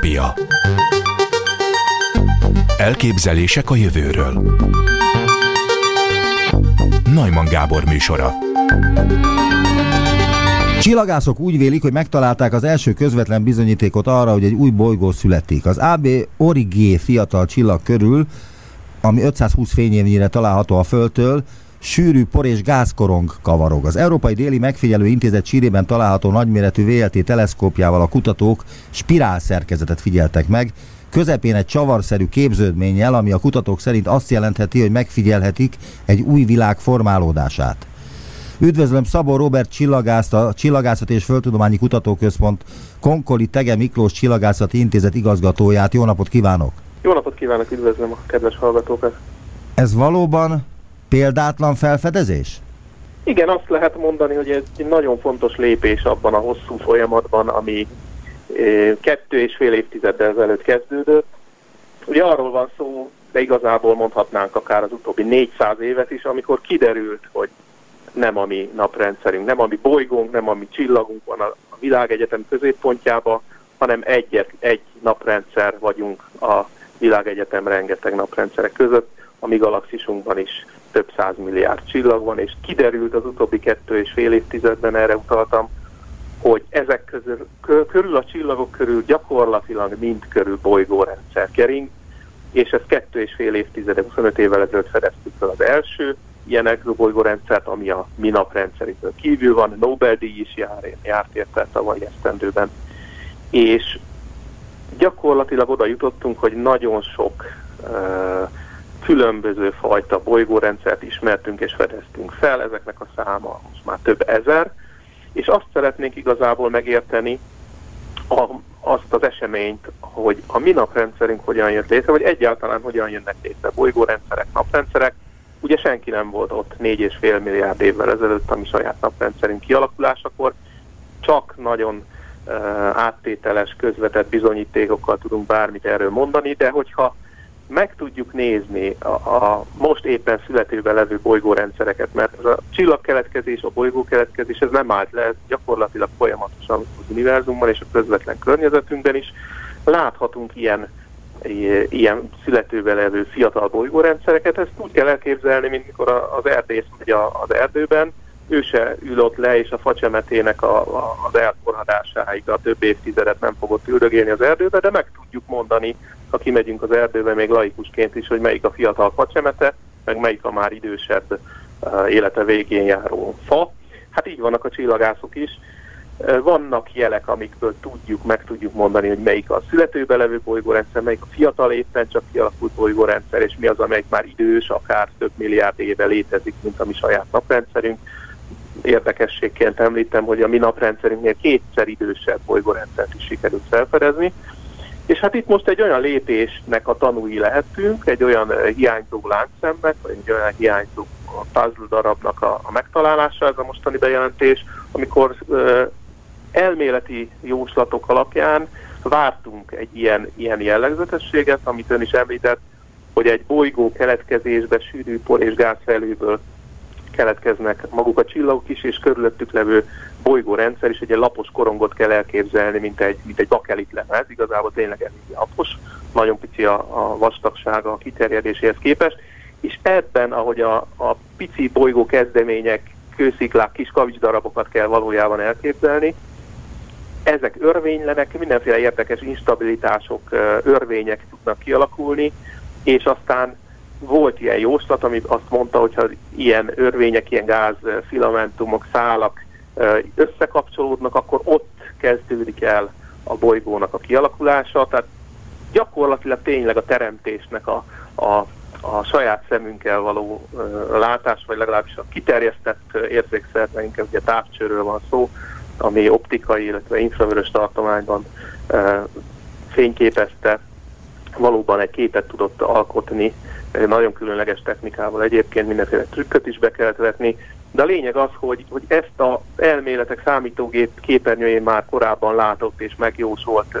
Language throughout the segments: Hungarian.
Utópia. Elképzelések a jövőről. Najman Gábor műsora. Csillagászok úgy vélik, hogy megtalálták az első közvetlen bizonyítékot arra, hogy egy új bolygó születik. Az AB Origé fiatal csillag körül, ami 520 fényévnyire található a Földtől, sűrű por és gázkorong kavarog. Az Európai Déli Megfigyelő Intézet sírében található nagyméretű VLT teleszkópjával a kutatók spirál szerkezetet figyeltek meg, közepén egy csavarszerű képződménnyel, ami a kutatók szerint azt jelentheti, hogy megfigyelhetik egy új világ formálódását. Üdvözlöm Szabó Robert Csillagászt, a Csillagászat és Földtudományi Kutatóközpont Konkoli Tege Miklós Csillagászati Intézet igazgatóját. Jó napot kívánok! Jó napot kívánok, üdvözlöm a kedves hallgatókat! Ez valóban példátlan felfedezés? Igen, azt lehet mondani, hogy ez egy nagyon fontos lépés abban a hosszú folyamatban, ami kettő és fél évtizeddel ezelőtt kezdődött. Ugye arról van szó, de igazából mondhatnánk akár az utóbbi 400 évet is, amikor kiderült, hogy nem a mi naprendszerünk, nem a mi bolygónk, nem a mi csillagunk van a világegyetem középpontjában, hanem egy, egy naprendszer vagyunk a világegyetem rengeteg naprendszerek között, a mi galaxisunkban is több száz milliárd csillag van, és kiderült az utóbbi kettő és fél évtizedben, erre utaltam, hogy ezek közül, körül a csillagok körül gyakorlatilag mind körül bolygórendszer kering, és ez kettő és fél évtizede, 25 évvel ezelőtt fedeztük fel az első ilyen exobolygórendszert, ami a mi naprendszeritől kívül van, Nobel-díj is jár, járt érte tavalyi esztendőben. És gyakorlatilag oda jutottunk, hogy nagyon sok uh, különböző fajta bolygórendszert ismertünk és fedeztünk fel, ezeknek a száma most már több ezer, és azt szeretnénk igazából megérteni, a, azt az eseményt, hogy a mi naprendszerünk hogyan jött létre, vagy egyáltalán hogyan jönnek létre bolygórendszerek, naprendszerek. Ugye senki nem volt ott 4,5 milliárd évvel ezelőtt a mi saját naprendszerünk kialakulásakor, csak nagyon uh, áttételes, közvetett bizonyítékokkal tudunk bármit erről mondani, de hogyha meg tudjuk nézni a, a most éppen születőben levő bolygórendszereket, mert ez a csillagkeletkezés, a bolygókeletkezés, ez nem állt le, ez gyakorlatilag folyamatosan az univerzumban és a közvetlen környezetünkben is. Láthatunk ilyen, ilyen születőben levő fiatal bolygórendszereket, ezt úgy kell elképzelni, mint mikor az erdész megy az erdőben, ő se ül ott le, és a facsemetének a, a, az elforhadásáig a több évtizedet nem fogott üldögélni az erdőbe, de meg tudjuk mondani, ha kimegyünk az erdőbe még laikusként is, hogy melyik a fiatal facsemete, meg melyik a már idősebb uh, élete végén járó fa. Hát így vannak a csillagászok is. Uh, vannak jelek, amikből tudjuk, meg tudjuk mondani, hogy melyik a születőbe levő bolygórendszer, melyik a fiatal éppen csak kialakult bolygórendszer, és mi az, amelyik már idős, akár több milliárd éve létezik, mint a mi saját naprendszerünk érdekességként említem, hogy a mi naprendszerünknél kétszer idősebb bolygórendszert is sikerült felfedezni. És hát itt most egy olyan lépésnek a tanúi lehetünk, egy olyan hiányzó láncszemnek, vagy egy olyan hiányzó puzzle darabnak a, a megtalálása, ez a mostani bejelentés, amikor uh, elméleti jóslatok alapján vártunk egy ilyen, ilyen jellegzetességet, amit ön is említett, hogy egy bolygó keletkezésbe sűrű por és gázfelőből keletkeznek maguk a csillagok is, és körülöttük levő bolygórendszer is egy lapos korongot kell elképzelni, mint egy, mint egy bakelit lemez, igazából tényleg elég lapos, nagyon pici a, a vastagsága a kiterjedéséhez képest, és ebben, ahogy a, a pici bolygó kezdemények, kősziklák, kis kavicsdarabokat kell valójában elképzelni, ezek örvénylenek, mindenféle érdekes instabilitások, örvények tudnak kialakulni, és aztán volt ilyen jóslat, ami azt mondta, hogy ha ilyen örvények, ilyen gáz, filamentumok, szálak összekapcsolódnak, akkor ott kezdődik el a bolygónak a kialakulása, tehát gyakorlatilag tényleg a teremtésnek a, a, a saját szemünkkel való látás, vagy legalábbis a kiterjesztett érzékszert, inkább ugye távcsőről van szó, ami optikai, illetve infravörös tartományban uh, fényképezte, valóban egy képet tudott alkotni nagyon különleges technikával egyébként mindenféle trükköt is be kellett vetni, de a lényeg az, hogy, hogy ezt az elméletek számítógép képernyőjén már korábban látott és megjósolt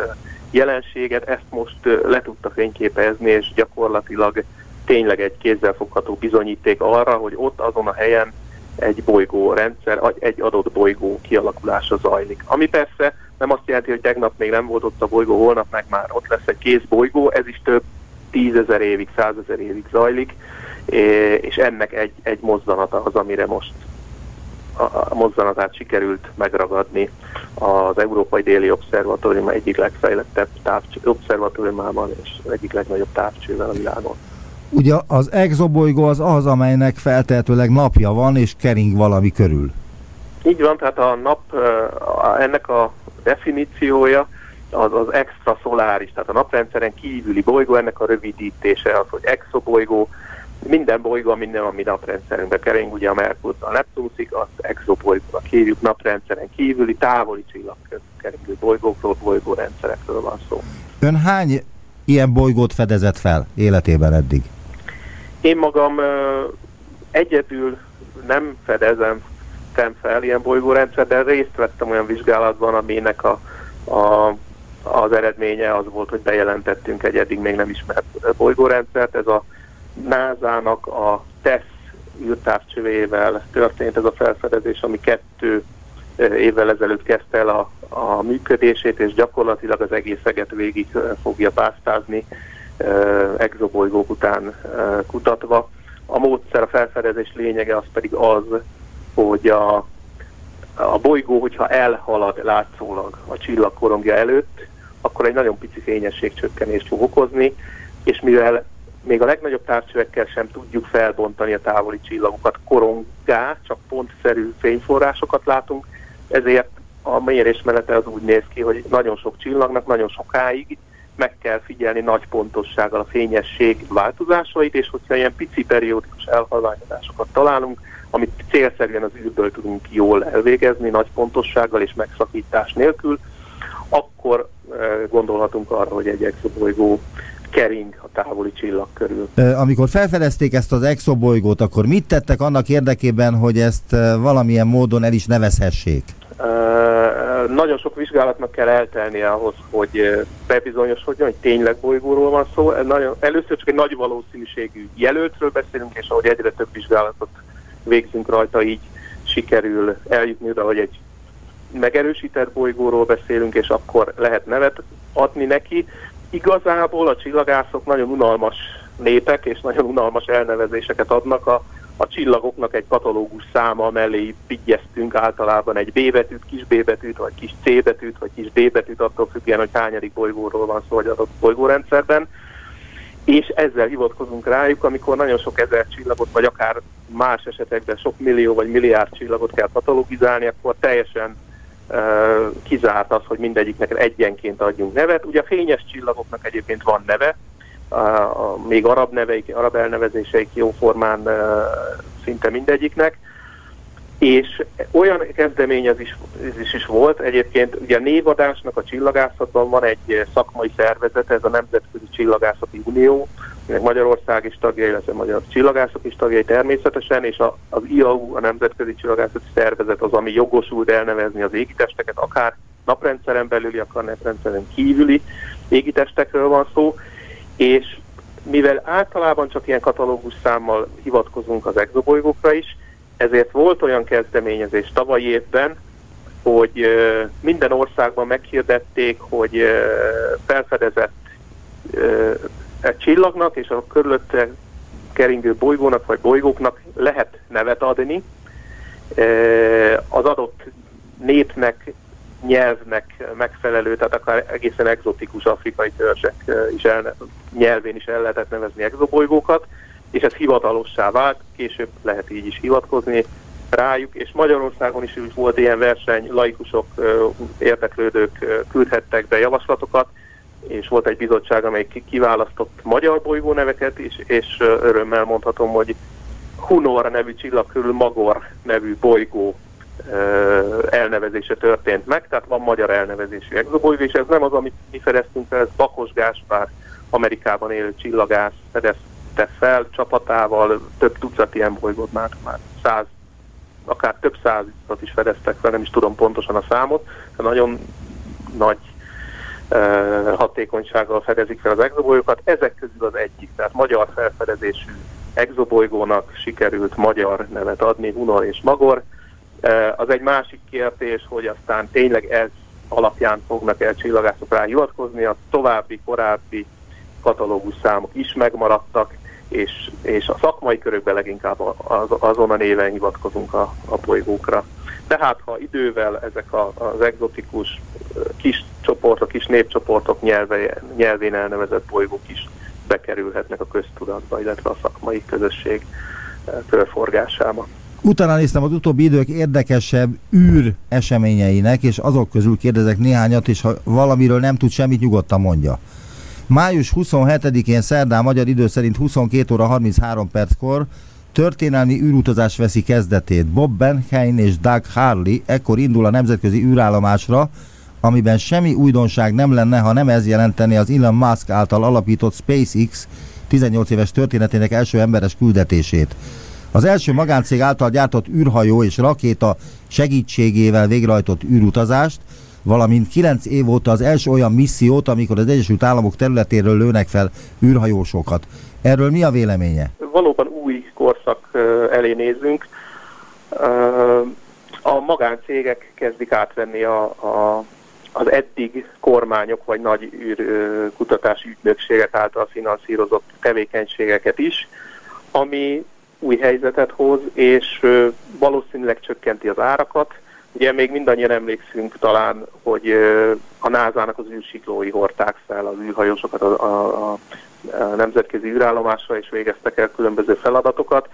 jelenséget, ezt most le tudta fényképezni, és gyakorlatilag tényleg egy kézzelfogható bizonyíték arra, hogy ott azon a helyen egy bolygó rendszer, egy adott bolygó kialakulása zajlik. Ami persze nem azt jelenti, hogy tegnap még nem volt ott a bolygó, holnap meg már ott lesz egy kész bolygó, ez is több tízezer évig, százezer évig zajlik, és ennek egy, egy mozzanata az, amire most a mozzanatát sikerült megragadni az Európai Déli Obszervatórium egyik legfejlettebb távcső, obszervatóriumában és egyik legnagyobb távcsővel a világon. Ugye az exobolygó az az, amelynek feltehetőleg napja van és kering valami körül. Így van, tehát a nap, ennek a definíciója az az extraszoláris, tehát a naprendszeren kívüli bolygó, ennek a rövidítése az, hogy exobolygó, minden bolygó, minden, ami naprendszerünkbe kering, ugye a Merkur, a Neptunusig, az exobolygónak hívjuk, naprendszeren kívüli, távoli csillagkeringő bolygókról, bolygórendszerekről van szó. Ön hány ilyen bolygót fedezett fel életében eddig? Én magam uh, egyedül nem fedezem fel ilyen bolygórendszer, de részt vettem olyan vizsgálatban, aminek a, a, az eredménye az volt, hogy bejelentettünk egy eddig még nem ismert bolygórendszert. Ez a NASA-nak a TESS űrtávcsövével történt ez a felfedezés, ami kettő évvel ezelőtt kezdte el a, a működését, és gyakorlatilag az egész végig fogja pásztázni exobolygók után kutatva. A módszer, a felfedezés lényege az pedig az, hogy a, a bolygó, hogyha elhalad látszólag a csillagkorongja előtt, akkor egy nagyon pici fényességcsökkenést fog okozni, és mivel még a legnagyobb távcsövekkel sem tudjuk felbontani a távoli csillagokat korongá, csak pontszerű fényforrásokat látunk, ezért a mérésmenete az úgy néz ki, hogy nagyon sok csillagnak nagyon sokáig meg kell figyelni nagy pontossággal a fényesség változásait, és hogyha ilyen pici periódikus elhalványodásokat találunk, amit célszerűen az űrből tudunk jól elvégezni, nagy pontossággal és megszakítás nélkül, akkor gondolhatunk arra, hogy egy exobolygó kering a távoli csillag körül. Amikor felfedezték ezt az exobolygót, akkor mit tettek annak érdekében, hogy ezt valamilyen módon el is nevezhessék? nagyon sok vizsgálatnak kell eltelnie ahhoz, hogy bebizonyosodjon, hogy tényleg bolygóról van szó. Nagyon, először csak egy nagy valószínűségű jelöltről beszélünk, és ahogy egyre több vizsgálatot végzünk rajta, így sikerül eljutni oda, hogy egy megerősített bolygóról beszélünk, és akkor lehet nevet adni neki. Igazából a csillagászok nagyon unalmas népek, és nagyon unalmas elnevezéseket adnak a a csillagoknak egy katalógus száma mellé vigyeztünk általában egy B betűt, kis B betűt, vagy kis C betűt, vagy kis D betűt, attól függően, hogy hányadik bolygóról van szó, vagy adott bolygórendszerben. És ezzel hivatkozunk rájuk, amikor nagyon sok ezer csillagot, vagy akár más esetekben sok millió vagy milliárd csillagot kell katalogizálni, akkor teljesen kizárt az, hogy mindegyiknek egyenként adjunk nevet. Ugye a fényes csillagoknak egyébként van neve, még arab neveik, arab elnevezéseik jóformán uh, szinte mindegyiknek, és olyan kezdeményezés is, volt, egyébként ugye a névadásnak a csillagászatban van egy szakmai szervezet, ez a Nemzetközi Csillagászati Unió, aminek Magyarország is tagja, illetve Magyar Csillagászok is tagjai természetesen, és a, az IAU, a Nemzetközi Csillagászati Szervezet az, ami jogosult elnevezni az égitesteket, akár naprendszeren belüli, akár naprendszeren kívüli égitestekről van szó, és mivel általában csak ilyen katalógus számmal hivatkozunk az exobolygókra is, ezért volt olyan kezdeményezés tavalyi évben, hogy minden országban meghirdették, hogy felfedezett egy csillagnak és a körülötte keringő bolygónak vagy bolygóknak lehet nevet adni. Az adott népnek nyelvnek megfelelő, tehát akár egészen exotikus afrikai törzsek is el, nyelvén is el lehetett nevezni exobolygókat, és ez hivatalossá vált, később lehet így is hivatkozni rájuk, és Magyarországon is volt ilyen verseny, laikusok, érdeklődők küldhettek be javaslatokat, és volt egy bizottság, amely kiválasztott magyar bolygó neveket is, és örömmel mondhatom, hogy Hunor nevű csillag körül Magor nevű bolygó elnevezése történt meg, tehát van magyar elnevezésű exobolygó, és ez nem az, amit mi fedeztünk fel, ez Bakos Gáspár, Amerikában élő csillagász fedezte fel csapatával, több tucat ilyen bolygót már, már száz, akár több százat is fedeztek fel, nem is tudom pontosan a számot, de nagyon nagy hatékonysággal fedezik fel az exobolygókat. Ezek közül az egyik, tehát magyar felfedezésű exobolygónak sikerült magyar nevet adni, Hunor és Magor. Az egy másik kérdés, hogy aztán tényleg ez alapján fognak el csillagászok rá hivatkozni, a további, korábbi katalógus számok is megmaradtak, és, és a szakmai körökben leginkább az, azon a néven hivatkozunk a, a bolygókra. Tehát ha idővel ezek a, az egzotikus kis csoportok, kis népcsoportok nyelve, nyelvén elnevezett bolygók is bekerülhetnek a köztudatba, illetve a szakmai közösség körforgásába. Utána néztem az utóbbi idők érdekesebb űr eseményeinek, és azok közül kérdezek néhányat, és ha valamiről nem tud semmit, nyugodtan mondja. Május 27-én szerdán magyar idő szerint 22 óra 33 perckor történelmi űrutazás veszi kezdetét. Bob Benheim és Doug Harley ekkor indul a nemzetközi űrállomásra, amiben semmi újdonság nem lenne, ha nem ez jelenteni az Elon Musk által alapított SpaceX 18 éves történetének első emberes küldetését. Az első magáncég által gyártott űrhajó és rakéta segítségével végrehajtott űrutazást, valamint 9 év óta az első olyan missziót, amikor az Egyesült Államok területéről lőnek fel űrhajósokat. Erről mi a véleménye? Valóban új korszak elé nézünk. A magáncégek kezdik átvenni a, a, az eddig kormányok vagy nagy űrkutatási ügynökségek által finanszírozott tevékenységeket is, ami új helyzetet hoz, és valószínűleg csökkenti az árakat. Ugye még mindannyian emlékszünk talán, hogy a NASA-nak az űrsiklói hordták fel az űrhajósokat a, a, a nemzetközi űrállomásra, és végeztek el különböző feladatokat,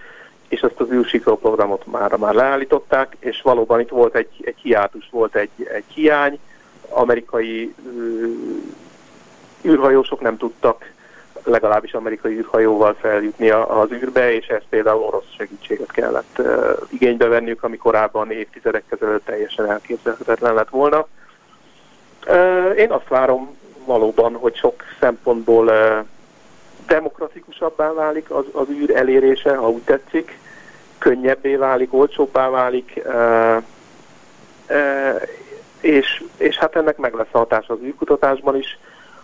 és ezt az űrsikló programot már, már leállították, és valóban itt volt egy, egy hiátus, volt egy, egy hiány, amerikai űrhajósok nem tudtak legalábbis amerikai űrhajóval feljutni az űrbe, és ezt például orosz segítséget kellett igénybe venniük, ami korábban évtizedek ezelőtt teljesen elképzelhetetlen lett volna. Én azt várom valóban, hogy sok szempontból demokratikusabbá válik az, az űr elérése, ha úgy tetszik, könnyebbé válik, olcsóbbá válik, és, és hát ennek meg lesz hatás az űrkutatásban is.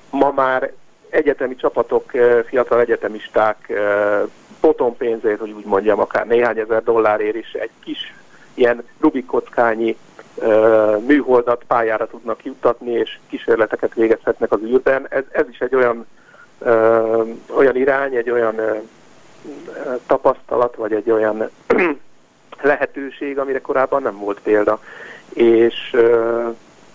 Ma már egyetemi csapatok, fiatal egyetemisták potom pénzért, hogy úgy mondjam, akár néhány ezer dollárért is egy kis ilyen Rubik kockányi műholdat pályára tudnak juttatni, és kísérleteket végezhetnek az űrben. Ez, ez is egy olyan, ö, olyan irány, egy olyan ö, tapasztalat, vagy egy olyan lehetőség, amire korábban nem volt példa. És, ö,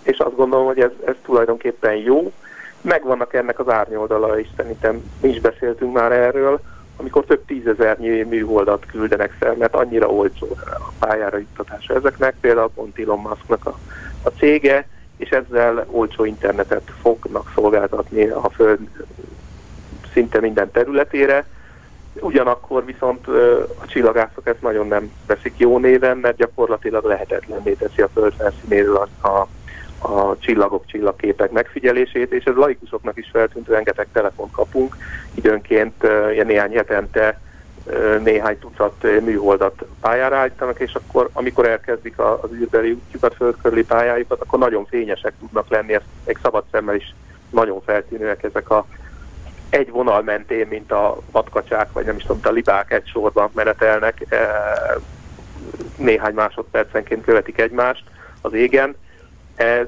és azt gondolom, hogy ez, ez tulajdonképpen jó, megvannak ennek az árnyoldala, és szerintem mi is beszéltünk már erről, amikor több tízezernyi műholdat küldenek fel, mert annyira olcsó a pályára juttatása ezeknek, például pont Elon Musknak a, a cége, és ezzel olcsó internetet fognak szolgáltatni a Föld szinte minden területére. Ugyanakkor viszont a csillagászok ezt nagyon nem veszik jó néven, mert gyakorlatilag lehetetlenné teszi a Föld felszínéről a, a a csillagok, csillagképek megfigyelését, és ez laikusoknak is feltűnt, rengeteg telefon kapunk, időnként ilyen néhány hetente néhány tucat műholdat pályára állítanak, és akkor, amikor elkezdik az űrbeli útjukat, földkörüli pályájukat, akkor nagyon fényesek tudnak lenni, ezt egy szabad szemmel is nagyon feltűnőek ezek a egy vonal mentén, mint a vadkacsák, vagy nem is tudom, a libák egy sorban menetelnek, néhány másodpercenként követik egymást az égen, ez,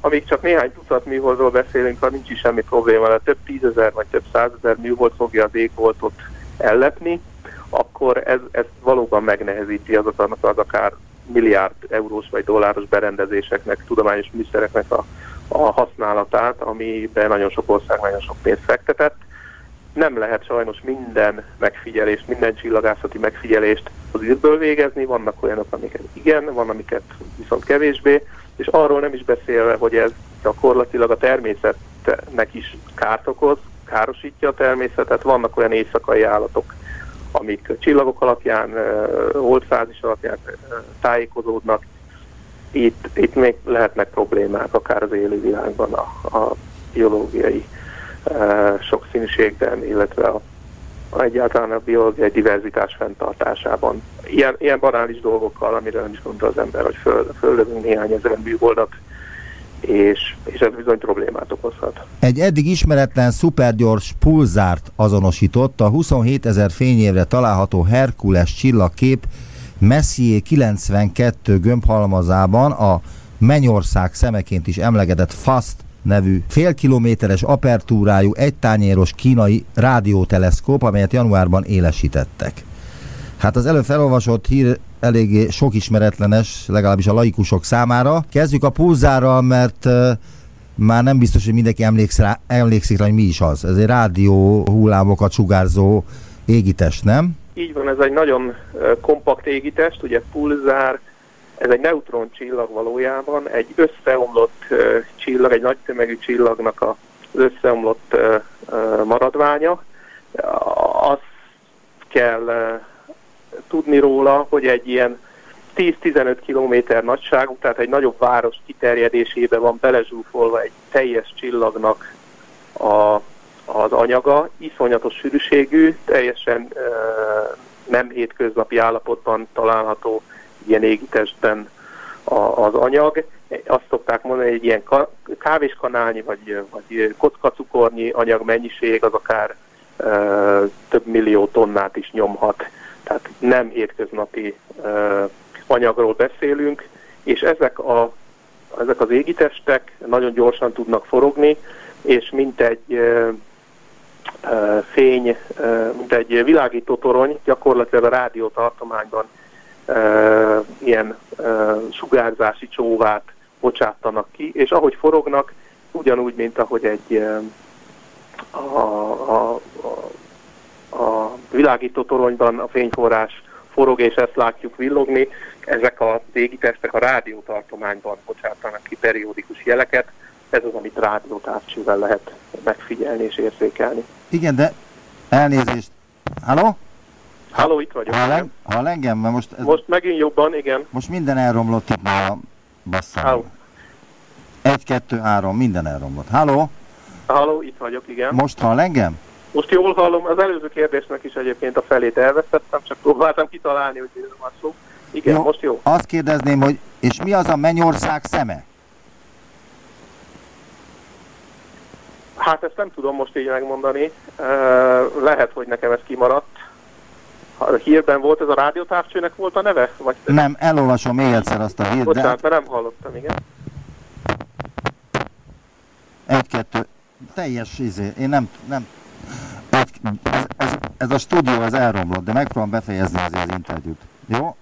amíg csak néhány tucat műholdról beszélünk, ha nincs is semmi probléma, de több tízezer vagy több százezer műhold fogja az égboltot ellepni, akkor ez, ez valóban megnehezíti azoknak az akár milliárd eurós vagy dolláros berendezéseknek, tudományos műszereknek a, a használatát, amiben nagyon sok ország nagyon sok pénzt fektetett. Nem lehet sajnos minden megfigyelést, minden csillagászati megfigyelést az űrből végezni, vannak olyanok, amiket igen, van, amiket viszont kevésbé, és arról nem is beszélve, hogy ez gyakorlatilag a természetnek is kárt okoz, károsítja a természetet, vannak olyan éjszakai állatok, amik csillagok alapján, holdfázis alapján tájékozódnak, itt, itt még lehetnek problémák, akár az élővilágban, a, a biológiai sokszínűségben, illetve a egyáltalán a biológiai diverzitás fenntartásában. Ilyen, ilyen banális dolgokkal, amire nem is gondol az ember, hogy föl, földövünk néhány ezer műholdat, és, és ez bizony problémát okozhat. Egy eddig ismeretlen szupergyors pulzárt azonosított a 27 ezer fényévre található Herkules csillagkép Messier 92 gömbhalmazában a Mennyország szemeként is emlegetett FAST nevű félkilométeres apertúrájú egytányéros kínai rádióteleszkóp, amelyet januárban élesítettek. Hát az előbb felolvasott hír eléggé sok ismeretlenes, legalábbis a laikusok számára. Kezdjük a pulzárral, mert már nem biztos, hogy mindenki emlékszik rá, emlékszik rá, hogy mi is az. Ez egy rádió hullámokat sugárzó égitest, nem? Így van, ez egy nagyon kompakt égitest, ugye pulzár, ez egy neutron csillag valójában, egy összeomlott csillag, egy nagy tömegű csillagnak az összeomlott maradványa. Azt kell tudni róla, hogy egy ilyen 10-15 kilométer nagyságú, tehát egy nagyobb város kiterjedésébe van belezsúfolva egy teljes csillagnak a, az anyaga, iszonyatos sűrűségű, teljesen e, nem hétköznapi állapotban található ilyen égitestben a, az anyag. Azt szokták mondani, hogy egy ilyen kávéskanálnyi vagy, vagy kockacukornyi anyag mennyiség az akár e, több millió tonnát is nyomhat tehát nem hétköznapi uh, anyagról beszélünk, és ezek, a, ezek az égitestek nagyon gyorsan tudnak forogni, és mint egy uh, fény, mint egy világító torony, gyakorlatilag a rádiótartományban ilyen sugárzási csóvát bocsátanak ki, és ahogy forognak, ugyanúgy, mint ahogy egy a, a, a a világító toronyban a fényforrás forog, és ezt látjuk villogni. Ezek a égitestek a rádiótartományban bocsátanak ki periódikus jeleket. Ez az, amit rádiótávcsővel lehet megfigyelni és érzékelni. Igen, de elnézést. Halló? Halló, itt vagyok. Hall, hall engem? Mert most, ez... most megint jobban, igen. Most minden elromlott itt már a basszám. Egy, kettő, három, minden elromlott. Halló? Halló, itt vagyok, igen. Most hall engem? Most jól hallom, az előző kérdésnek is egyébként a felét elvesztettem, csak próbáltam kitalálni, hogy miről van szó. Igen, jó, most jó. Azt kérdezném, hogy és mi az a mennyország szeme? Hát ezt nem tudom most így megmondani. Lehet, hogy nekem ez kimaradt. Hírben volt ez a rádiótávcsőnek volt a neve? Vagy nem, elolvasom még egyszer azt a hírt. Bocsánat, de... mert nem hallottam, igen. Egy-kettő. Teljes izé. Én nem, nem ez, ez, ez a stúdió az elromlott, de megpróbálom befejezni azért az interjút. Jó?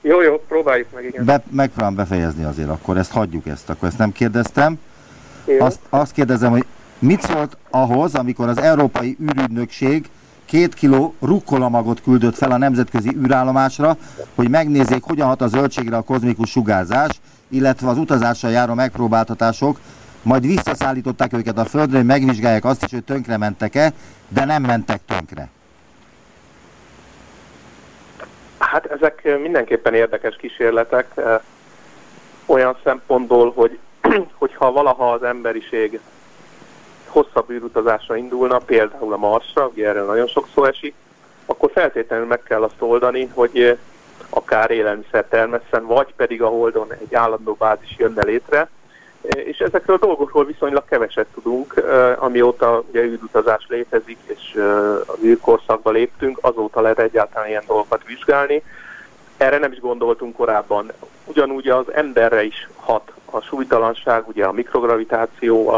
Jó, jó, próbáljuk meg, igen. Be, megpróbálom befejezni azért, akkor ezt hagyjuk ezt, akkor ezt nem kérdeztem. Azt, azt kérdezem, hogy mit szólt ahhoz, amikor az Európai űrügynökség két kiló rukkolamagot küldött fel a nemzetközi űrállomásra, hogy megnézzék, hogyan hat a zöldségre a kozmikus sugárzás, illetve az utazással járó megpróbáltatások majd visszaszállították őket a földre, hogy megvizsgálják azt is, hogy tönkre mentek-e, de nem mentek tönkre. Hát ezek mindenképpen érdekes kísérletek, eh, olyan szempontból, hogy hogyha valaha az emberiség hosszabb űrutazásra indulna, például a Marsra, ugye erről nagyon sok szó esik, akkor feltétlenül meg kell azt oldani, hogy eh, akár élelmiszer termesszen, vagy pedig a Holdon egy állandó bázis jönne létre, és ezekről a dolgokról viszonylag keveset tudunk, amióta ugye űrutazás létezik, és az űrkorszakba léptünk, azóta lehet egyáltalán ilyen dolgokat vizsgálni. Erre nem is gondoltunk korábban. Ugyanúgy az emberre is hat a súlytalanság, ugye a mikrogravitáció,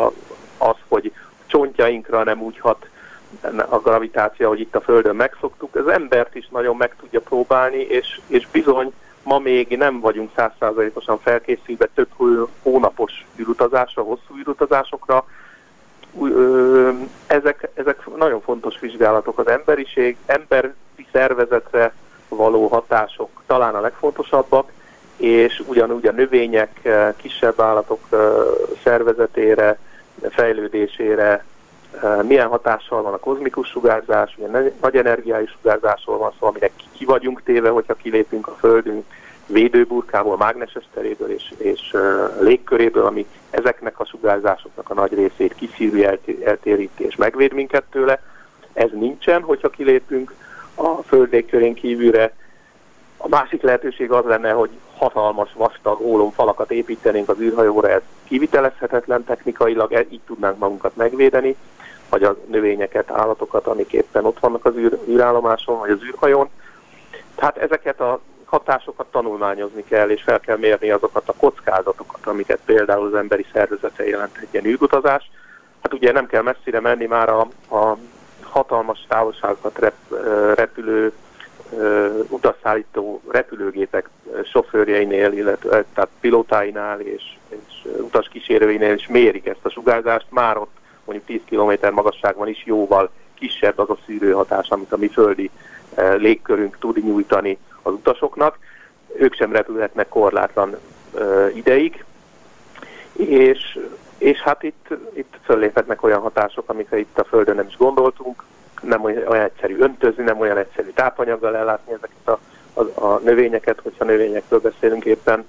az, hogy csontjainkra nem úgy hat a gravitáció, hogy itt a Földön megszoktuk. Ez embert is nagyon meg tudja próbálni, és, és bizony ma még nem vagyunk százszázalékosan felkészülve több hónapos űrutazásra, hosszú űrutazásokra. Ezek, ezek nagyon fontos vizsgálatok az emberiség, emberi szervezetre való hatások talán a legfontosabbak, és ugyanúgy a növények, kisebb állatok szervezetére, fejlődésére, milyen hatással van a kozmikus sugárzás, ugye nagy energiájú sugárzásról van szó, aminek ki vagyunk téve, hogyha kilépünk a Földünk védőburkából, mágneses teréből és, és légköréből, ami ezeknek a sugárzásoknak a nagy részét kiszívű, eltéríti és megvéd minket tőle. Ez nincsen, hogyha kilépünk a Föld légkörén kívülre. A másik lehetőség az lenne, hogy hatalmas, vastag ólomfalakat építenénk az űrhajóra, ez kivitelezhetetlen technikailag, e, így tudnánk magunkat megvédeni, vagy a növényeket, állatokat, amik éppen ott vannak az űr, űrállomáson, vagy az űrhajón. Tehát ezeket a hatásokat tanulmányozni kell, és fel kell mérni azokat a kockázatokat, amiket például az emberi szervezete jelent egy ilyen űrutazás. Hát ugye nem kell messzire menni már a, a hatalmas távolságokat rep, repülő utasszállító repülőgépek sofőrjeinél, illetve tehát pilótáinál és, és utaskísérőinél is mérik ezt a sugárzást. Már ott mondjuk 10 km magasságban is jóval kisebb az a szűrőhatás, amit a mi földi légkörünk tud nyújtani az utasoknak. Ők sem repülhetnek korlátlan ideig, és, és hát itt, itt fölléphetnek olyan hatások, amikre itt a Földön nem is gondoltunk, nem olyan egyszerű öntözni, nem olyan egyszerű tápanyaggal ellátni ezeket a, a, a növényeket, hogyha növényekről beszélünk éppen.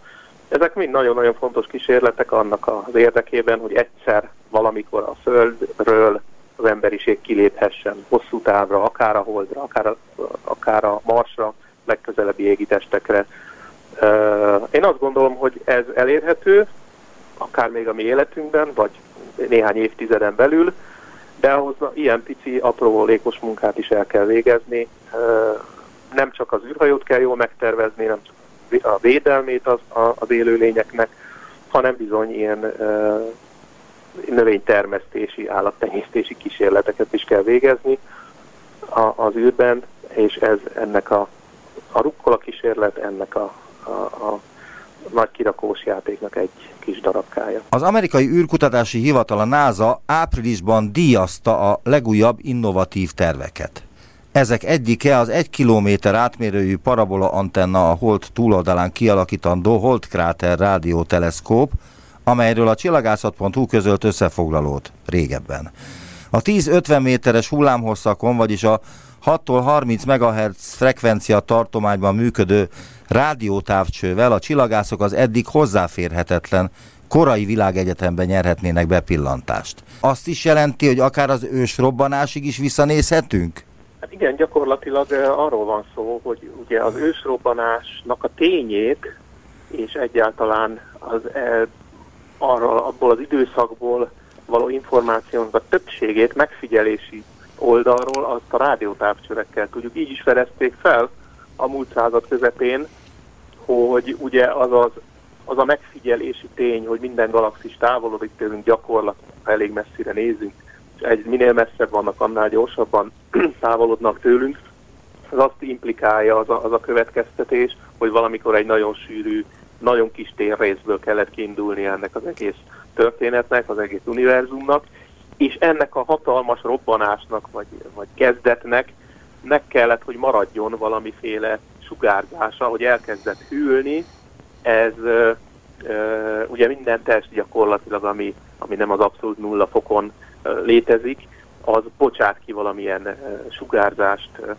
Ezek mind nagyon-nagyon fontos kísérletek annak az érdekében, hogy egyszer valamikor a Földről az emberiség kiléphessen hosszú távra, akár a Holdra, akár a, akár a Marsra, legközelebbi égitestekre. Én azt gondolom, hogy ez elérhető, akár még a mi életünkben, vagy néhány évtizeden belül, de ahhoz ilyen pici, apró lékos munkát is el kell végezni. Nem csak az űrhajót kell jól megtervezni, nem csak a védelmét az, az élőlényeknek, hanem bizony ilyen növénytermesztési, állattenyésztési kísérleteket is kell végezni az űrben, és ez ennek a, a rukkola kísérlet, ennek a, a, a nagy kirakós játéknak egy kis darabkája. Az amerikai űrkutatási hivatal, a NASA áprilisban díjazta a legújabb innovatív terveket. Ezek egyike az egy kilométer átmérőjű parabola antenna a Hold túloldalán kialakítandó Holdkráter rádióteleszkóp, amelyről a csillagászat.hu közölt összefoglalót régebben. A 10-50 méteres hullámhosszakon, vagyis a 6-tól 30 MHz frekvencia tartományban működő rádiótávcsővel a csillagászok az eddig hozzáférhetetlen korai világegyetemben nyerhetnének bepillantást. Azt is jelenti, hogy akár az ős robbanásig is visszanézhetünk? Hát igen, gyakorlatilag arról van szó, hogy ugye az ősrobbanásnak a tényét és egyáltalán az, e, abból az időszakból való információnak a többségét megfigyelési oldalról azt a rádiótávcsövekkel tudjuk. Így is fedezték fel a múlt század közepén, hogy ugye az, az, az a megfigyelési tény, hogy minden galaxis távolodik tőlünk gyakorlatilag, elég messzire nézünk, egy minél messzebb vannak, annál gyorsabban távolodnak tőlünk, az azt implikálja az a, az a következtetés, hogy valamikor egy nagyon sűrű, nagyon kis térrészből kellett kiindulni ennek az egész történetnek, az egész univerzumnak, és ennek a hatalmas robbanásnak, vagy, vagy kezdetnek meg kellett, hogy maradjon valamiféle sugárzása, hogy elkezdett hűlni, ez ö, ö, ugye minden test gyakorlatilag, ami, ami nem az abszolút nulla fokon létezik, az bocsát ki valamilyen ö, sugárzást ö,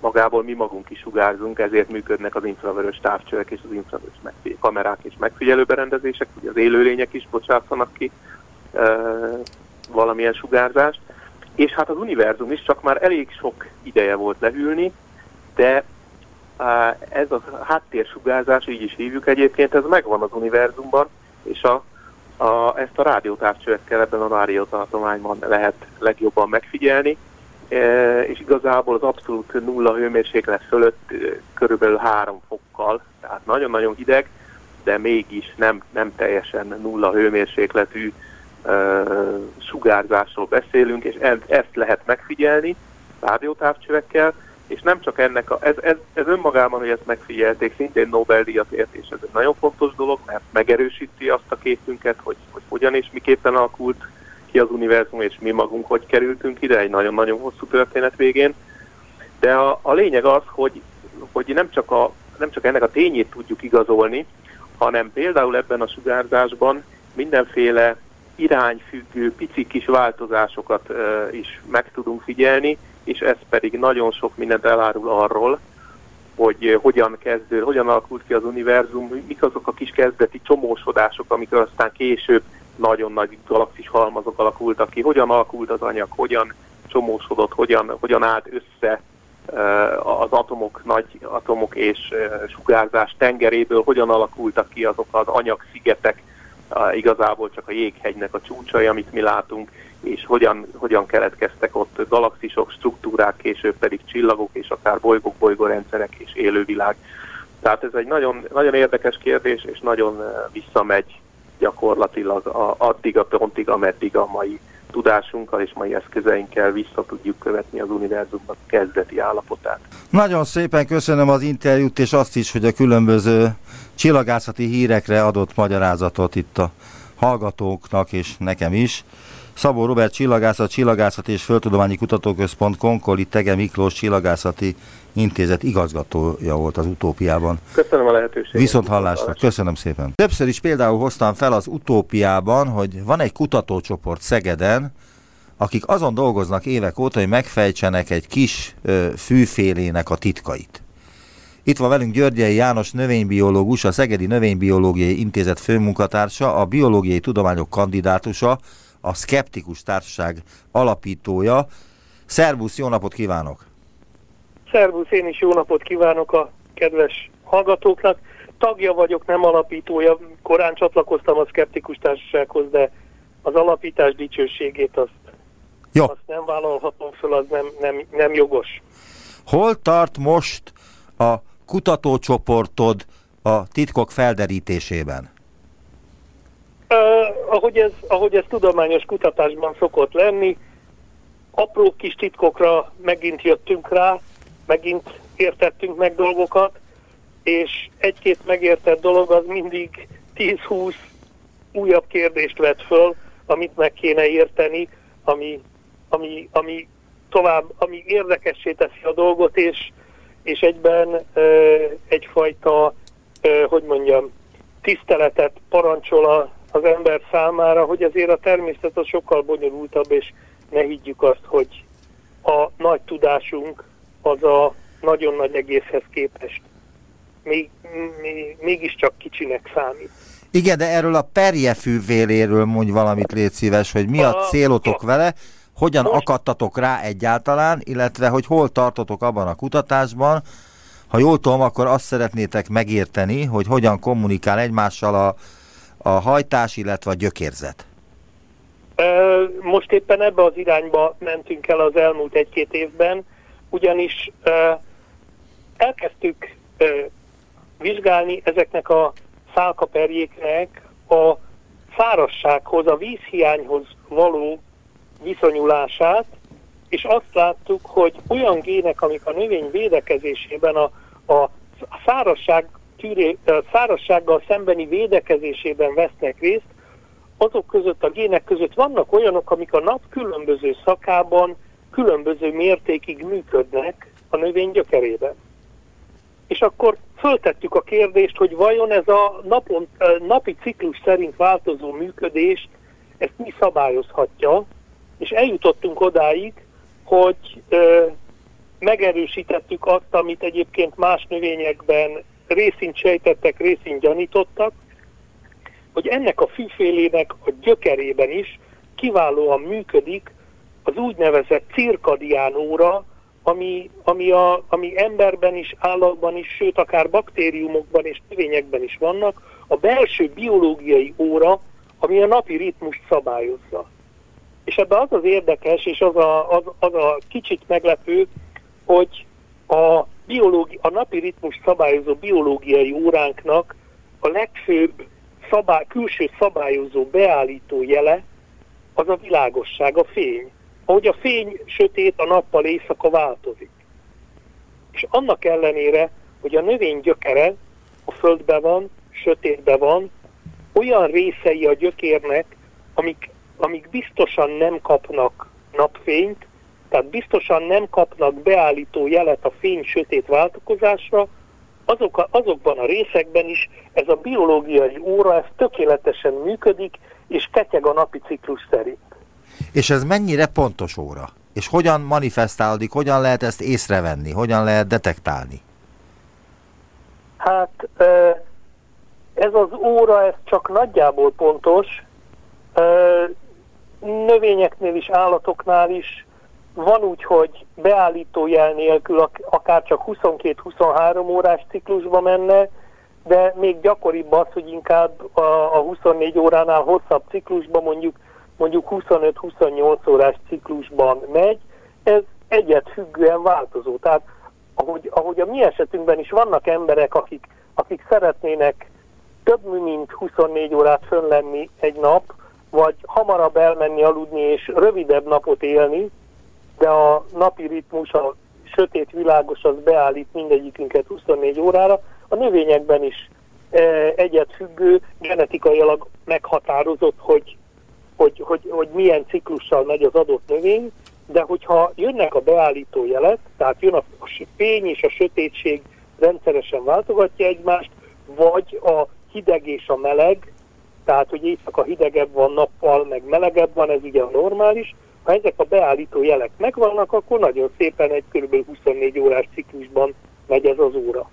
magából, mi magunk is sugárzunk, ezért működnek az infravörös távcsövek és az infravörös kamerák és megfigyelőberendezések, ugye az élőlények is bocsátanak ki ö, valamilyen sugárzást, és hát az univerzum is csak már elég sok ideje volt lehűlni, de ez a háttérsugárzás, így is hívjuk egyébként, ez megvan az univerzumban, és a, a, ezt a rádiótávcsövekkel ebben a rádiótartományban lehet legjobban megfigyelni, e, és igazából az abszolút nulla hőmérséklet fölött e, körülbelül három fokkal, tehát nagyon-nagyon hideg, de mégis nem, nem teljesen nulla hőmérsékletű e, sugárzásról beszélünk, és ezt lehet megfigyelni rádiótávcsövekkel, és nem csak ennek, a, ez, ez, ez önmagában, hogy ezt megfigyelték, szintén Nobel-díjat ért, és ez egy nagyon fontos dolog, mert megerősíti azt a képünket, hogy, hogy hogyan és miképpen alakult ki az univerzum, és mi magunk hogy kerültünk ide, egy nagyon-nagyon hosszú történet végén. De a, a lényeg az, hogy, hogy nem, csak a, nem csak ennek a tényét tudjuk igazolni, hanem például ebben a sugárzásban mindenféle irányfüggő pici kis változásokat uh, is meg tudunk figyelni, és ez pedig nagyon sok mindent elárul arról, hogy eh, hogyan kezdő, hogyan alakult ki az univerzum, mik azok a kis kezdeti csomósodások, amikor aztán később nagyon nagy galaxis halmazok alakultak ki, hogyan alakult az anyag, hogyan csomósodott, hogyan, hogyan állt össze eh, az atomok, nagy atomok és eh, sugárzás tengeréből, hogyan alakultak ki azok az anyagszigetek, igazából csak a jéghegynek a csúcsai, amit mi látunk, és hogyan, hogyan keletkeztek ott galaxisok, struktúrák, később pedig csillagok, és akár bolygók, bolygórendszerek és élővilág. Tehát ez egy nagyon, nagyon érdekes kérdés, és nagyon visszamegy gyakorlatilag a, addig a pontig, ameddig a mai tudásunkkal és mai eszközeinkkel vissza tudjuk követni az univerzumnak kezdeti állapotát. Nagyon szépen köszönöm az interjút, és azt is, hogy a különböző csillagászati hírekre adott magyarázatot itt a hallgatóknak és nekem is. Szabó Robert Csillagászat, Csillagászat és Földtudományi Kutatóközpont Konkoli Tege Miklós Csillagászati Intézet igazgatója volt az utópiában. Köszönöm a lehetőséget. Viszont hallásra. Köszönöm szépen. Többször is például hoztam fel az utópiában, hogy van egy kutatócsoport Szegeden, akik azon dolgoznak évek óta, hogy megfejtsenek egy kis ö, fűfélének a titkait. Itt van velünk Györgyei János növénybiológus, a Szegedi Növénybiológiai Intézet főmunkatársa, a biológiai tudományok kandidátusa, a Skeptikus Társaság alapítója. Szervusz, jó napot kívánok! Szervusz, én is jó napot kívánok a kedves hallgatóknak. Tagja vagyok, nem alapítója. Korán csatlakoztam a Skeptikus Társasághoz, de az alapítás dicsőségét azt, Jó. azt nem vállalhatom föl, az nem, nem, nem jogos. Hol tart most a kutatócsoportod a titkok felderítésében? Uh, ahogy, ez, ahogy ez tudományos kutatásban szokott lenni, apró kis titkokra megint jöttünk rá, megint értettünk meg dolgokat, és egy-két megértett dolog az mindig 10-20 újabb kérdést vet föl, amit meg kéne érteni, ami, ami, ami tovább, ami érdekessé teszi a dolgot, és, és egyben ö, egyfajta, ö, hogy mondjam, tiszteletet parancsol a, az ember számára, hogy azért a természet az sokkal bonyolultabb, és ne higgyük azt, hogy a nagy tudásunk az a nagyon nagy egészhez képest még, még, mégiscsak kicsinek számít. Igen, de erről a perjefűvéléről mondj valamit, légy szíves, hogy mi a A- célotok vele, hogyan Most- akadtatok rá egyáltalán, illetve hogy hol tartotok abban a kutatásban. Ha jól tudom, akkor azt szeretnétek megérteni, hogy hogyan kommunikál egymással a, a hajtás, illetve a gyökérzet. Most éppen ebbe az irányba mentünk el az elmúlt egy-két évben, ugyanis elkezdtük vizsgálni ezeknek a szálkaperjéknek a szárazsághoz, a vízhiányhoz való viszonyulását, és azt láttuk, hogy olyan gének, amik a növény védekezésében a, a szárazság tűré, szárazsággal szembeni védekezésében vesznek részt, azok között, a gének között vannak olyanok, amik a nap különböző szakában különböző mértékig működnek a növény gyökerében. És akkor föltettük a kérdést, hogy vajon ez a napon, napi ciklus szerint változó működést, ezt mi szabályozhatja, és eljutottunk odáig, hogy ö, megerősítettük azt, amit egyébként más növényekben részint sejtettek, részint gyanítottak, hogy ennek a fűfélének a gyökerében is kiválóan működik az úgynevezett cirkadián óra, ami, ami, a, ami emberben is, állatban is, sőt akár baktériumokban és növényekben is vannak, a belső biológiai óra, ami a napi ritmust szabályozza. És ebben az az érdekes, és az a, az, az a kicsit meglepő, hogy a, biológi, a napi ritmus szabályozó biológiai óránknak a legfőbb szabály, külső szabályozó beállító jele az a világosság, a fény. Ahogy a fény sötét, a nappal éjszaka változik. És annak ellenére, hogy a növény gyökere a földben van, sötétben van, olyan részei a gyökérnek, amik, amik biztosan nem kapnak napfényt, tehát biztosan nem kapnak beállító jelet a fény-sötét váltakozásra, azok a, azokban a részekben is ez a biológiai óra ez tökéletesen működik, és ketyeg a napi ciklus szerint. És ez mennyire pontos óra? És hogyan manifestálódik, hogyan lehet ezt észrevenni, hogyan lehet detektálni? Hát ez az óra, ez csak nagyjából pontos. Növényeknél is, állatoknál is van úgy, hogy beállító jel nélkül ak- akár csak 22-23 órás ciklusba menne, de még gyakoribb az, hogy inkább a, a 24 óránál hosszabb ciklusban, mondjuk mondjuk 25-28 órás ciklusban megy, ez egyet függően változó. Tehát ahogy, ahogy a mi esetünkben is vannak emberek, akik, akik szeretnének több mint 24 órát fönn lenni egy nap, vagy hamarabb elmenni aludni és rövidebb napot élni, de a napi ritmus, a sötét világos az beállít mindegyikünket 24 órára. A növényekben is e, egyet függő, genetikailag meghatározott, hogy, hogy, hogy, hogy milyen ciklussal megy az adott növény, de hogyha jönnek a beállító jelek, tehát jön a fény és a sötétség rendszeresen váltogatja egymást, vagy a hideg és a meleg, tehát hogy éjszaka hidegebb van nappal, meg melegebb van, ez ugye a normális. Ha ezek a beállító jelek megvannak, akkor nagyon szépen egy kb. 24 órás ciklusban megy ez az óra.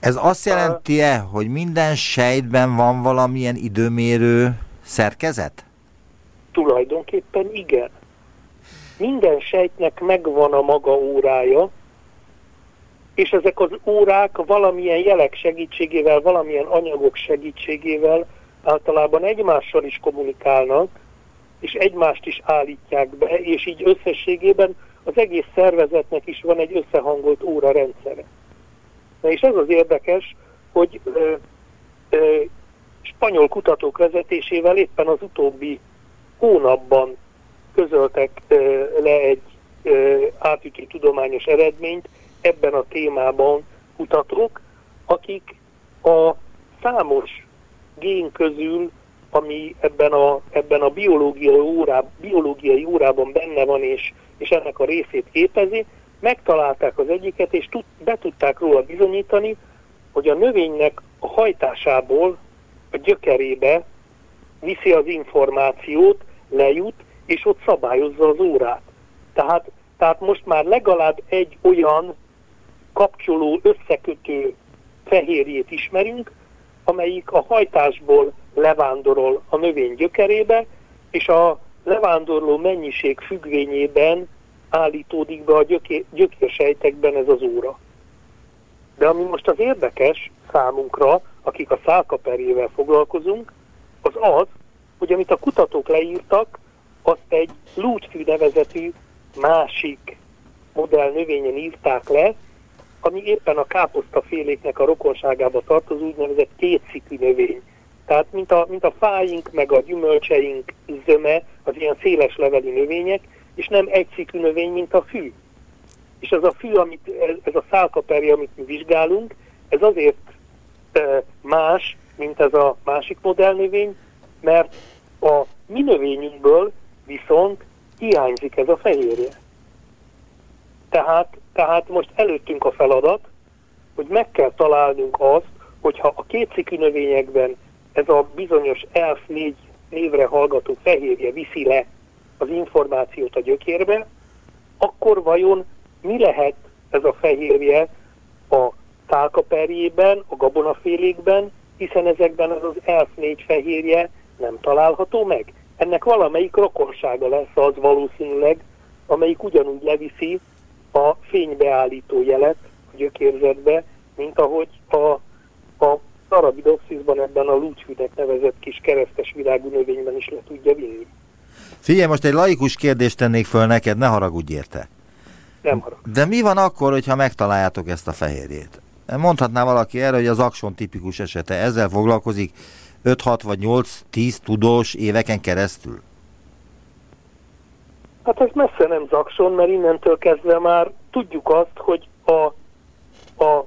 Ez azt jelenti-e, hogy minden sejtben van valamilyen időmérő szerkezet? Tulajdonképpen igen. Minden sejtnek megvan a maga órája, és ezek az órák valamilyen jelek segítségével, valamilyen anyagok segítségével általában egymással is kommunikálnak, és egymást is állítják be, és így összességében az egész szervezetnek is van egy összehangolt óra rendszere. Na és ez az érdekes, hogy ö, ö, spanyol kutatók vezetésével éppen az utóbbi hónapban közöltek ö, le egy ö, átütő tudományos eredményt, ebben a témában kutatók, akik a számos gén közül, ami ebben a, ebben a biológiai, órá, biológiai órában benne van, és, és ennek a részét képezi, megtalálták az egyiket, és tud, be tudták róla bizonyítani, hogy a növénynek a hajtásából a gyökerébe viszi az információt, lejut, és ott szabályozza az órát. Tehát, tehát most már legalább egy olyan kapcsoló, összekötő fehérjét ismerünk, amelyik a hajtásból levándorol a növény gyökerébe, és a levándorló mennyiség függvényében állítódik be a gyöké, gyökérsejtekben ez az óra. De ami most az érdekes számunkra, akik a szálkaperjével foglalkozunk, az az, hogy amit a kutatók leírtak, azt egy lútfű nevezetű másik modell növényen írták le, ami éppen a káposztaféléknek a rokonságába tartozó úgynevezett kétszikű növény. Tehát mint a, mint a fáink, meg a gyümölcseink zöme, az ilyen széles leveli növények, és nem egy szikű növény, mint a fű. És ez a fű, amit, ez a szálkaperje, amit mi vizsgálunk, ez azért e, más, mint ez a másik modellnövény, mert a mi növényünkből viszont hiányzik ez a fehérje. Tehát tehát most előttünk a feladat, hogy meg kell találnunk azt, hogyha a kétszikű növényekben ez a bizonyos ELF 4 névre hallgató fehérje viszi le az információt a gyökérbe, akkor vajon mi lehet ez a fehérje a tálkaperjében, a gabonafélékben, hiszen ezekben az az ELF 4 fehérje nem található meg. Ennek valamelyik rokonsága lesz az valószínűleg, amelyik ugyanúgy leviszi a fénybeállító jelet a gyökérzetbe, mint ahogy a, a Arabidopsisban ebben a lúcsvidek nevezett kis keresztes virágú növényben is le tudja vinni. Figyelj, most egy laikus kérdést tennék föl neked, ne haragudj érte. Nem haragudj. De mi van akkor, hogyha megtaláljátok ezt a fehérjét? Mondhatná valaki erre, hogy az akson tipikus esete ezzel foglalkozik 5-6 vagy 8-10 tudós éveken keresztül? Hát ez messze nem zakson, mert innentől kezdve már tudjuk azt, hogy a, a,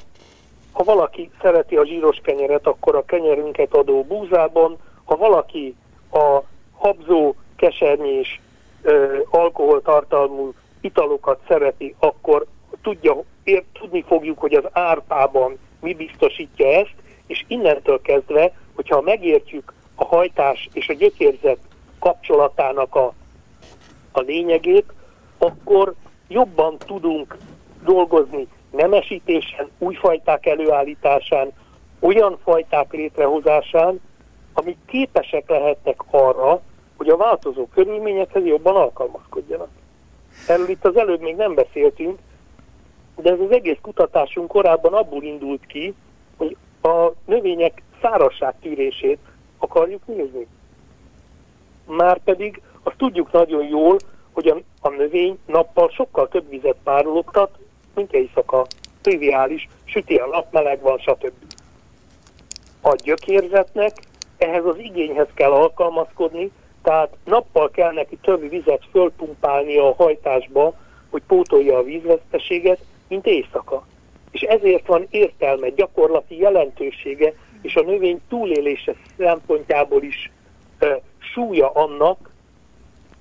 ha valaki szereti a zsíros kenyeret, akkor a kenyerünket adó búzában, ha valaki a habzó, kesernyés, ö, alkoholtartalmú italokat szereti, akkor tudja, ér, tudni fogjuk, hogy az árpában mi biztosítja ezt, és innentől kezdve, hogyha megértjük a hajtás és a gyökérzet kapcsolatának a a lényegét, akkor jobban tudunk dolgozni nemesítésen, új fajták előállításán, olyan fajták létrehozásán, amik képesek lehetnek arra, hogy a változó körülményekhez jobban alkalmazkodjanak. Erről itt az előbb még nem beszéltünk, de ez az egész kutatásunk korábban abból indult ki, hogy a növények tűrését akarjuk nézni. Márpedig azt tudjuk nagyon jól, hogy a, a növény nappal sokkal több vizet párologtat, mint éjszaka. Triviális, süti a nap, meleg van, stb. A gyökérzetnek ehhez az igényhez kell alkalmazkodni, tehát nappal kell neki több vizet fölpumpálni a hajtásba, hogy pótolja a vízveszteséget, mint éjszaka. És ezért van értelme, gyakorlati jelentősége, és a növény túlélése szempontjából is e, súlya annak,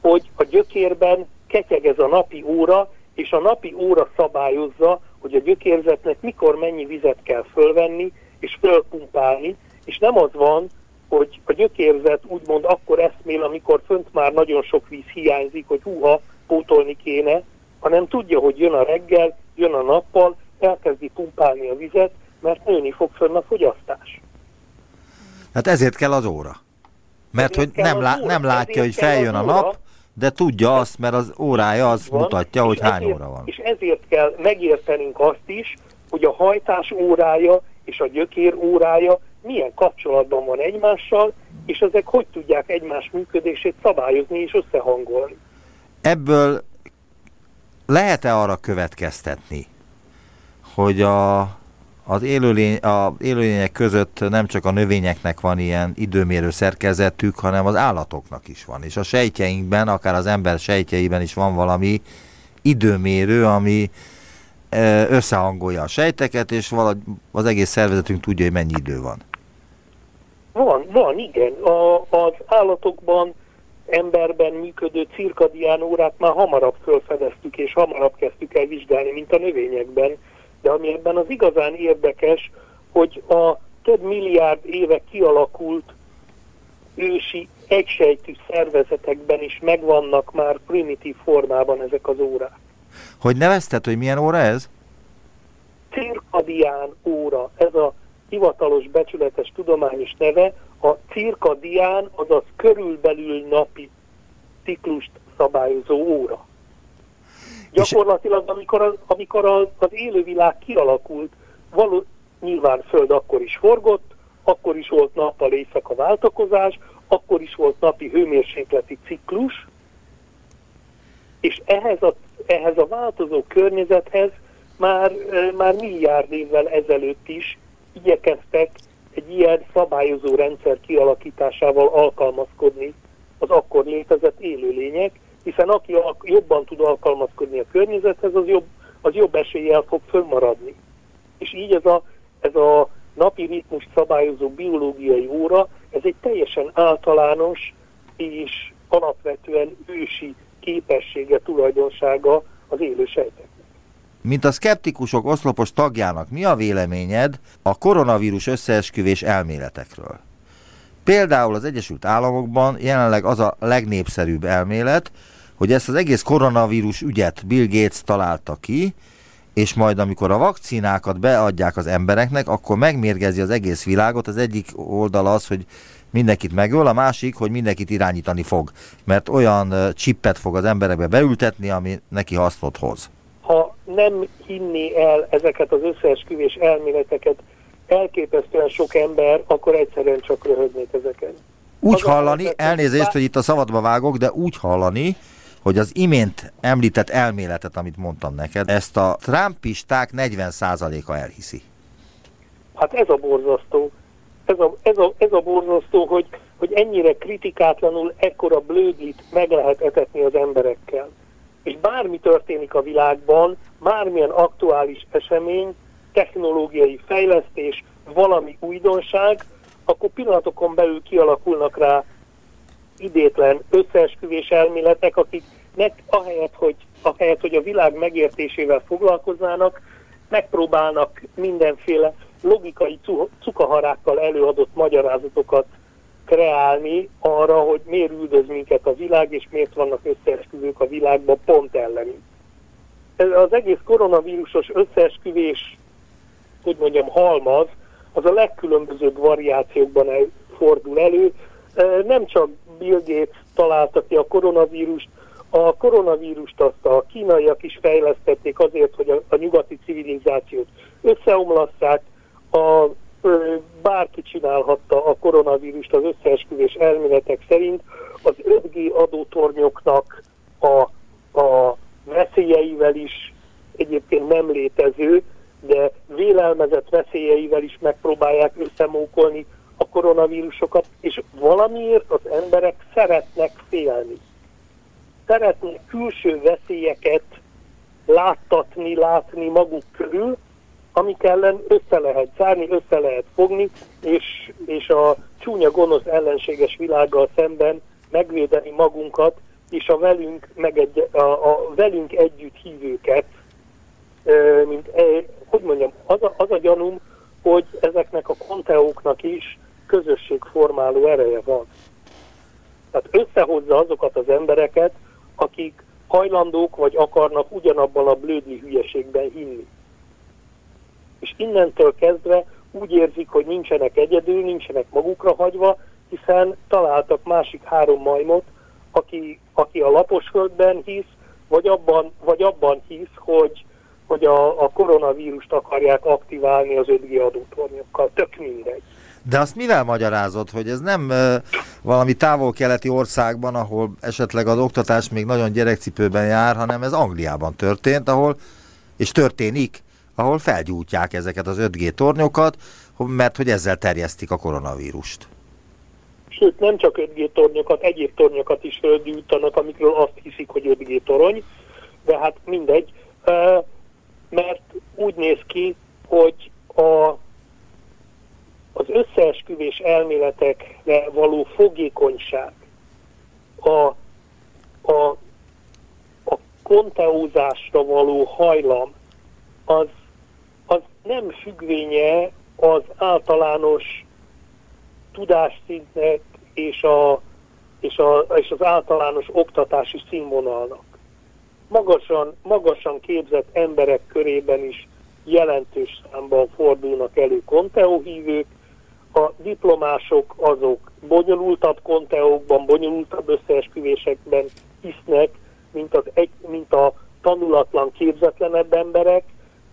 hogy a gyökérben ketyeg ez a napi óra, és a napi óra szabályozza, hogy a gyökérzetnek mikor mennyi vizet kell fölvenni és fölpumpálni, és nem az van, hogy a gyökérzet úgymond akkor eszmél, amikor fönt már nagyon sok víz hiányzik, hogy húha, pótolni kéne, hanem tudja, hogy jön a reggel, jön a nappal, elkezdi pumpálni a vizet, mert nőni fog fönn a fogyasztás. Hát ezért kell az óra. Mert ezért hogy nem, lá, nem látja, hogy feljön a nap, de tudja azt, mert az órája az van, mutatja, hogy hány ezért, óra van. És ezért kell megértenünk azt is, hogy a hajtás órája és a gyökér órája milyen kapcsolatban van egymással, és ezek hogy tudják egymás működését szabályozni és összehangolni. Ebből lehet-e arra következtetni, hogy a, az élőlény, a élőlények között nem csak a növényeknek van ilyen időmérő szerkezetük, hanem az állatoknak is van. És a sejtjeinkben, akár az ember sejtjeiben is van valami időmérő, ami összehangolja a sejteket, és valahogy az egész szervezetünk tudja, hogy mennyi idő van. Van, van, igen. A, az állatokban, emberben működő cirkadián órát már hamarabb felfedeztük, és hamarabb kezdtük el vizsgálni, mint a növényekben. De ami ebben az igazán érdekes, hogy a több milliárd éve kialakult ősi egysejtű szervezetekben is megvannak már primitív formában ezek az órák. Hogy nevezted, hogy milyen óra ez? Cirkadián óra. Ez a hivatalos becsületes tudományos neve, a cirkadián, azaz körülbelül napi ciklust szabályozó óra. Gyakorlatilag, amikor, az, amikor az, az élővilág kialakult, való, nyilván Föld akkor is forgott, akkor is volt nappal éjszaka váltakozás, akkor is volt napi hőmérsékleti ciklus, és ehhez a, ehhez a változó környezethez már, már milliárd évvel ezelőtt is igyekeztek egy ilyen szabályozó rendszer kialakításával alkalmazkodni az akkor létezett élőlények, hiszen aki jobban tud alkalmazkodni a környezethez, az jobb, az jobb eséllyel fog fönnmaradni. És így ez a, ez a napi ritmus szabályozó biológiai óra, ez egy teljesen általános és alapvetően ősi képessége, tulajdonsága az élő sejtek. Mint a szkeptikusok oszlopos tagjának, mi a véleményed a koronavírus összeesküvés elméletekről? Például az Egyesült Államokban jelenleg az a legnépszerűbb elmélet, hogy ezt az egész koronavírus ügyet Bill Gates találta ki, és majd amikor a vakcinákat beadják az embereknek, akkor megmérgezi az egész világot. Az egyik oldal az, hogy mindenkit megöl, a másik, hogy mindenkit irányítani fog, mert olyan csippet fog az emberekbe beültetni, ami neki hasznot hoz. Ha nem hinné el ezeket az összeesküvés elméleteket elképesztően sok ember, akkor egyszerűen csak röhögnék ezeken. Úgy az hallani, elnézést, hogy itt a szabadba vágok, de úgy hallani, hogy az imént említett elméletet, amit mondtam neked, ezt a trumpisták 40%-a elhiszi. Hát ez a borzasztó. Ez a, ez a, ez a borzasztó, hogy, hogy ennyire kritikátlanul ekkora blödlit meg lehet etetni az emberekkel. És bármi történik a világban, bármilyen aktuális esemény, technológiai fejlesztés, valami újdonság, akkor pillanatokon belül kialakulnak rá idétlen összeesküvés elméletek, akiknek ahelyett, hogy, ahelyett, hogy a világ megértésével foglalkoznának, megpróbálnak mindenféle logikai cukaharákkal előadott magyarázatokat kreálni arra, hogy miért üldöz minket a világ, és miért vannak összeesküvők a világban pont ellenünk. Az egész koronavírusos összeesküvés, hogy mondjam, halmaz, az a legkülönbözőbb variációkban fordul elő. Nem csak Bill Gates találta ki a koronavírust, a koronavírust azt a kínaiak is fejlesztették azért, hogy a, a nyugati civilizációt összeomlasszák, a bárki csinálhatta a koronavírust az összeesküvés elméletek szerint, az 5G adótornyoknak a, a veszélyeivel is egyébként nem létező, de vélelmezett veszélyeivel is megpróbálják összemókolni a koronavírusokat, és valamiért az emberek szeretnek félni. Szeretnek külső veszélyeket láttatni, látni maguk körül, amik ellen össze lehet zárni, össze lehet fogni, és, és a csúnya gonosz ellenséges világgal szemben megvédeni magunkat, és a velünk, megegy, a, a velünk együtt hívőket, mint, hogy mondjam, az a, az a gyanúm, hogy ezeknek a konteóknak is közösségformáló ereje van. Tehát összehozza azokat az embereket, akik hajlandók vagy akarnak ugyanabban a blödli hülyeségben hinni. És innentől kezdve úgy érzik, hogy nincsenek egyedül, nincsenek magukra hagyva, hiszen találtak másik három majmot, aki, aki a laposföldben hisz, vagy abban, vagy abban hisz, hogy, hogy a, a koronavírust akarják aktiválni az 5G adótornyokkal. Tök mindegy. De azt mivel magyarázod, hogy ez nem uh, valami távol-keleti országban, ahol esetleg az oktatás még nagyon gyerekcipőben jár, hanem ez Angliában történt, ahol, és történik, ahol felgyújtják ezeket az 5G tornyokat, mert hogy ezzel terjesztik a koronavírust. Sőt, nem csak 5G tornyokat, egyéb tornyokat is felgyújtanak, amikről azt hiszik, hogy 5G torony, de hát mindegy, mert úgy néz ki, hogy a az összeesküvés elméletekre való fogékonyság, a, a, a konteózásra való hajlam, az, az nem függvénye az általános tudásszintnek és, a, és, a, és az általános oktatási színvonalnak. Magasan, magasan képzett emberek körében is jelentős számban fordulnak elő konteóhívők, a diplomások azok bonyolultabb konteókban, bonyolultabb összeesküvésekben hisznek, mint, az egy, mint a tanulatlan, képzetlenebb emberek,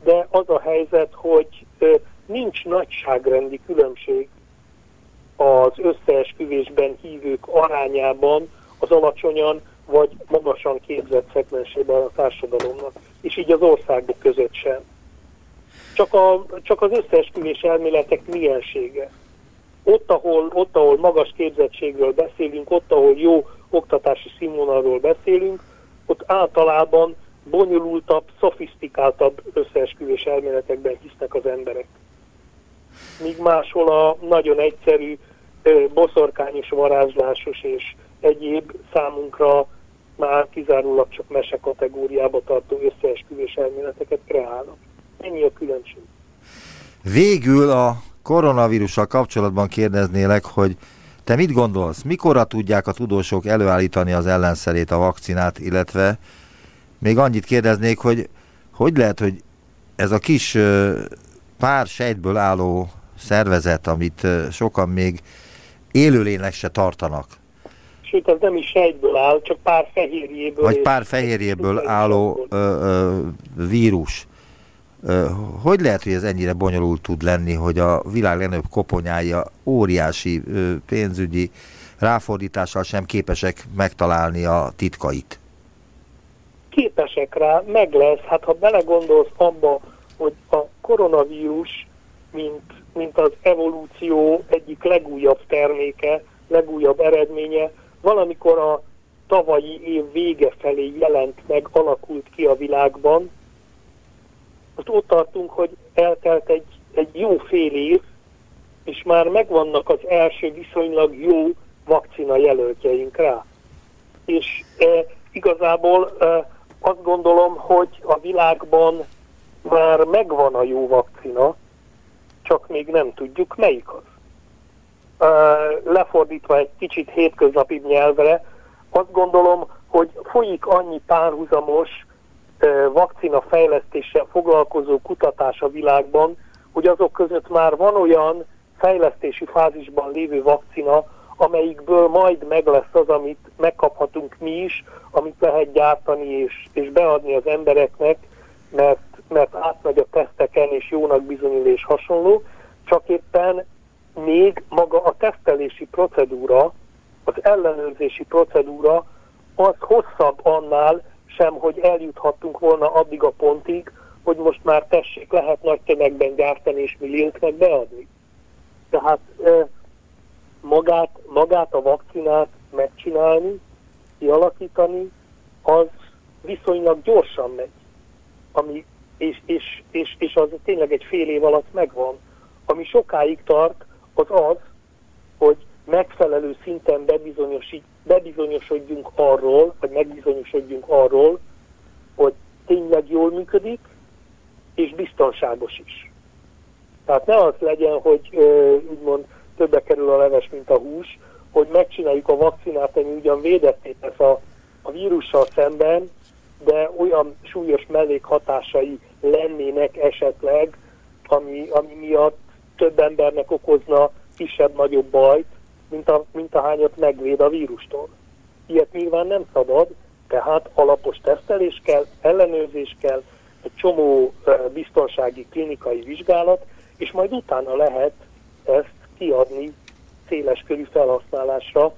de az a helyzet, hogy nincs nagyságrendi különbség az összeesküvésben hívők arányában az alacsonyan vagy magasan képzett szegmensében a társadalomnak, és így az országok között sem. Csak, a, csak az összeesküvés elméletek miensége ott ahol, ott, ahol magas képzettségről beszélünk, ott, ahol jó oktatási színvonalról beszélünk, ott általában bonyolultabb, szofisztikáltabb összeesküvés elméletekben hisznek az emberek. Míg máshol a nagyon egyszerű, boszorkányos, varázslásos és egyéb számunkra már kizárólag csak mese kategóriába tartó összeesküvés elméleteket kreálnak. Ennyi a különbség. Végül a koronavírussal kapcsolatban kérdeznélek, hogy te mit gondolsz, mikorra tudják a tudósok előállítani az ellenszerét, a vakcinát, illetve még annyit kérdeznék, hogy hogy lehet, hogy ez a kis pár sejtből álló szervezet, amit sokan még élőlének se tartanak. Sőt, ez nem is sejtből áll, csak pár fehérjéből. Vagy pár fehérjéből álló ö, ö, vírus. Hogy lehet, hogy ez ennyire bonyolult tud lenni, hogy a világ legnagyobb koponyája óriási pénzügyi ráfordítással sem képesek megtalálni a titkait? Képesek rá, meg lesz. Hát ha belegondolsz abba, hogy a koronavírus, mint, mint az evolúció egyik legújabb terméke, legújabb eredménye, valamikor a tavalyi év vége felé jelent meg, alakult ki a világban, most ott tartunk, hogy eltelt egy, egy jó fél év, és már megvannak az első viszonylag jó vakcina jelöltjeink rá. És e, igazából e, azt gondolom, hogy a világban már megvan a jó vakcina, csak még nem tudjuk melyik az. E, lefordítva egy kicsit hétköznapi nyelvre, azt gondolom, hogy folyik annyi párhuzamos vakcina fejlesztéssel foglalkozó kutatás a világban, hogy azok között már van olyan fejlesztési fázisban lévő vakcina, amelyikből majd meg lesz az, amit megkaphatunk mi is, amit lehet gyártani és, és beadni az embereknek, mert, mert átmegy a teszteken és jónak bizonyul és hasonló, csak éppen még maga a tesztelési procedúra, az ellenőrzési procedúra az hosszabb annál sem, hogy eljuthattunk volna addig a pontig, hogy most már tessék, lehet nagy tömegben gyártani és millióknak beadni. Tehát magát, magát a vakcinát megcsinálni, kialakítani, az viszonylag gyorsan megy. Ami, és, és, és, és az tényleg egy fél év alatt megvan. Ami sokáig tart, az az, hogy megfelelő szinten bebizonyosodjunk arról, vagy megbizonyosodjunk arról, hogy tényleg jól működik, és biztonságos is. Tehát ne az legyen, hogy úgymond többe kerül a leves, mint a hús, hogy megcsináljuk a vakcinát, ami ugyan védetté tesz a, a vírussal szemben, de olyan súlyos mellékhatásai lennének esetleg, ami, ami miatt több embernek okozna kisebb-nagyobb bajt, mint, a, mint ahányat megvéd a vírustól. Ilyet nyilván nem szabad, tehát alapos tesztelés kell, ellenőrzés kell, egy csomó biztonsági klinikai vizsgálat, és majd utána lehet ezt kiadni széles körű felhasználásra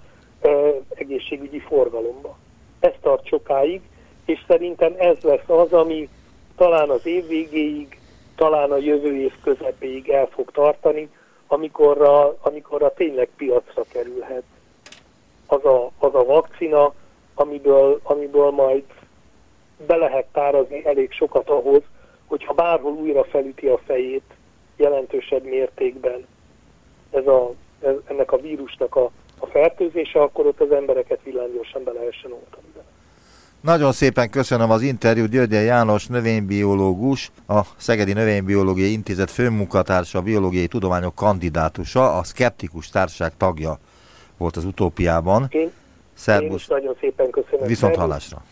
egészségügyi forgalomba. Ez tart sokáig, és szerintem ez lesz az, ami talán az év végéig, talán a jövő év közepéig el fog tartani, amikorra, amikorra tényleg piacra kerülhet az a, az a vakcina, amiből, amiből majd be lehet tárazni elég sokat ahhoz, hogyha bárhol újra felüti a fejét jelentősebb mértékben ez a, ez, ennek a vírusnak a, a fertőzése, akkor ott az embereket villámgyorsan be lehessen oltani. Nagyon szépen köszönöm az interjút Györgye János növénybiológus, a Szegedi Növénybiológiai Intézet főmunkatársa, biológiai tudományok kandidátusa, a Skeptikus Társaság tagja volt az utópiában. Én, Szerbusz. én is nagyon szépen köszönöm. Viszont hallásra.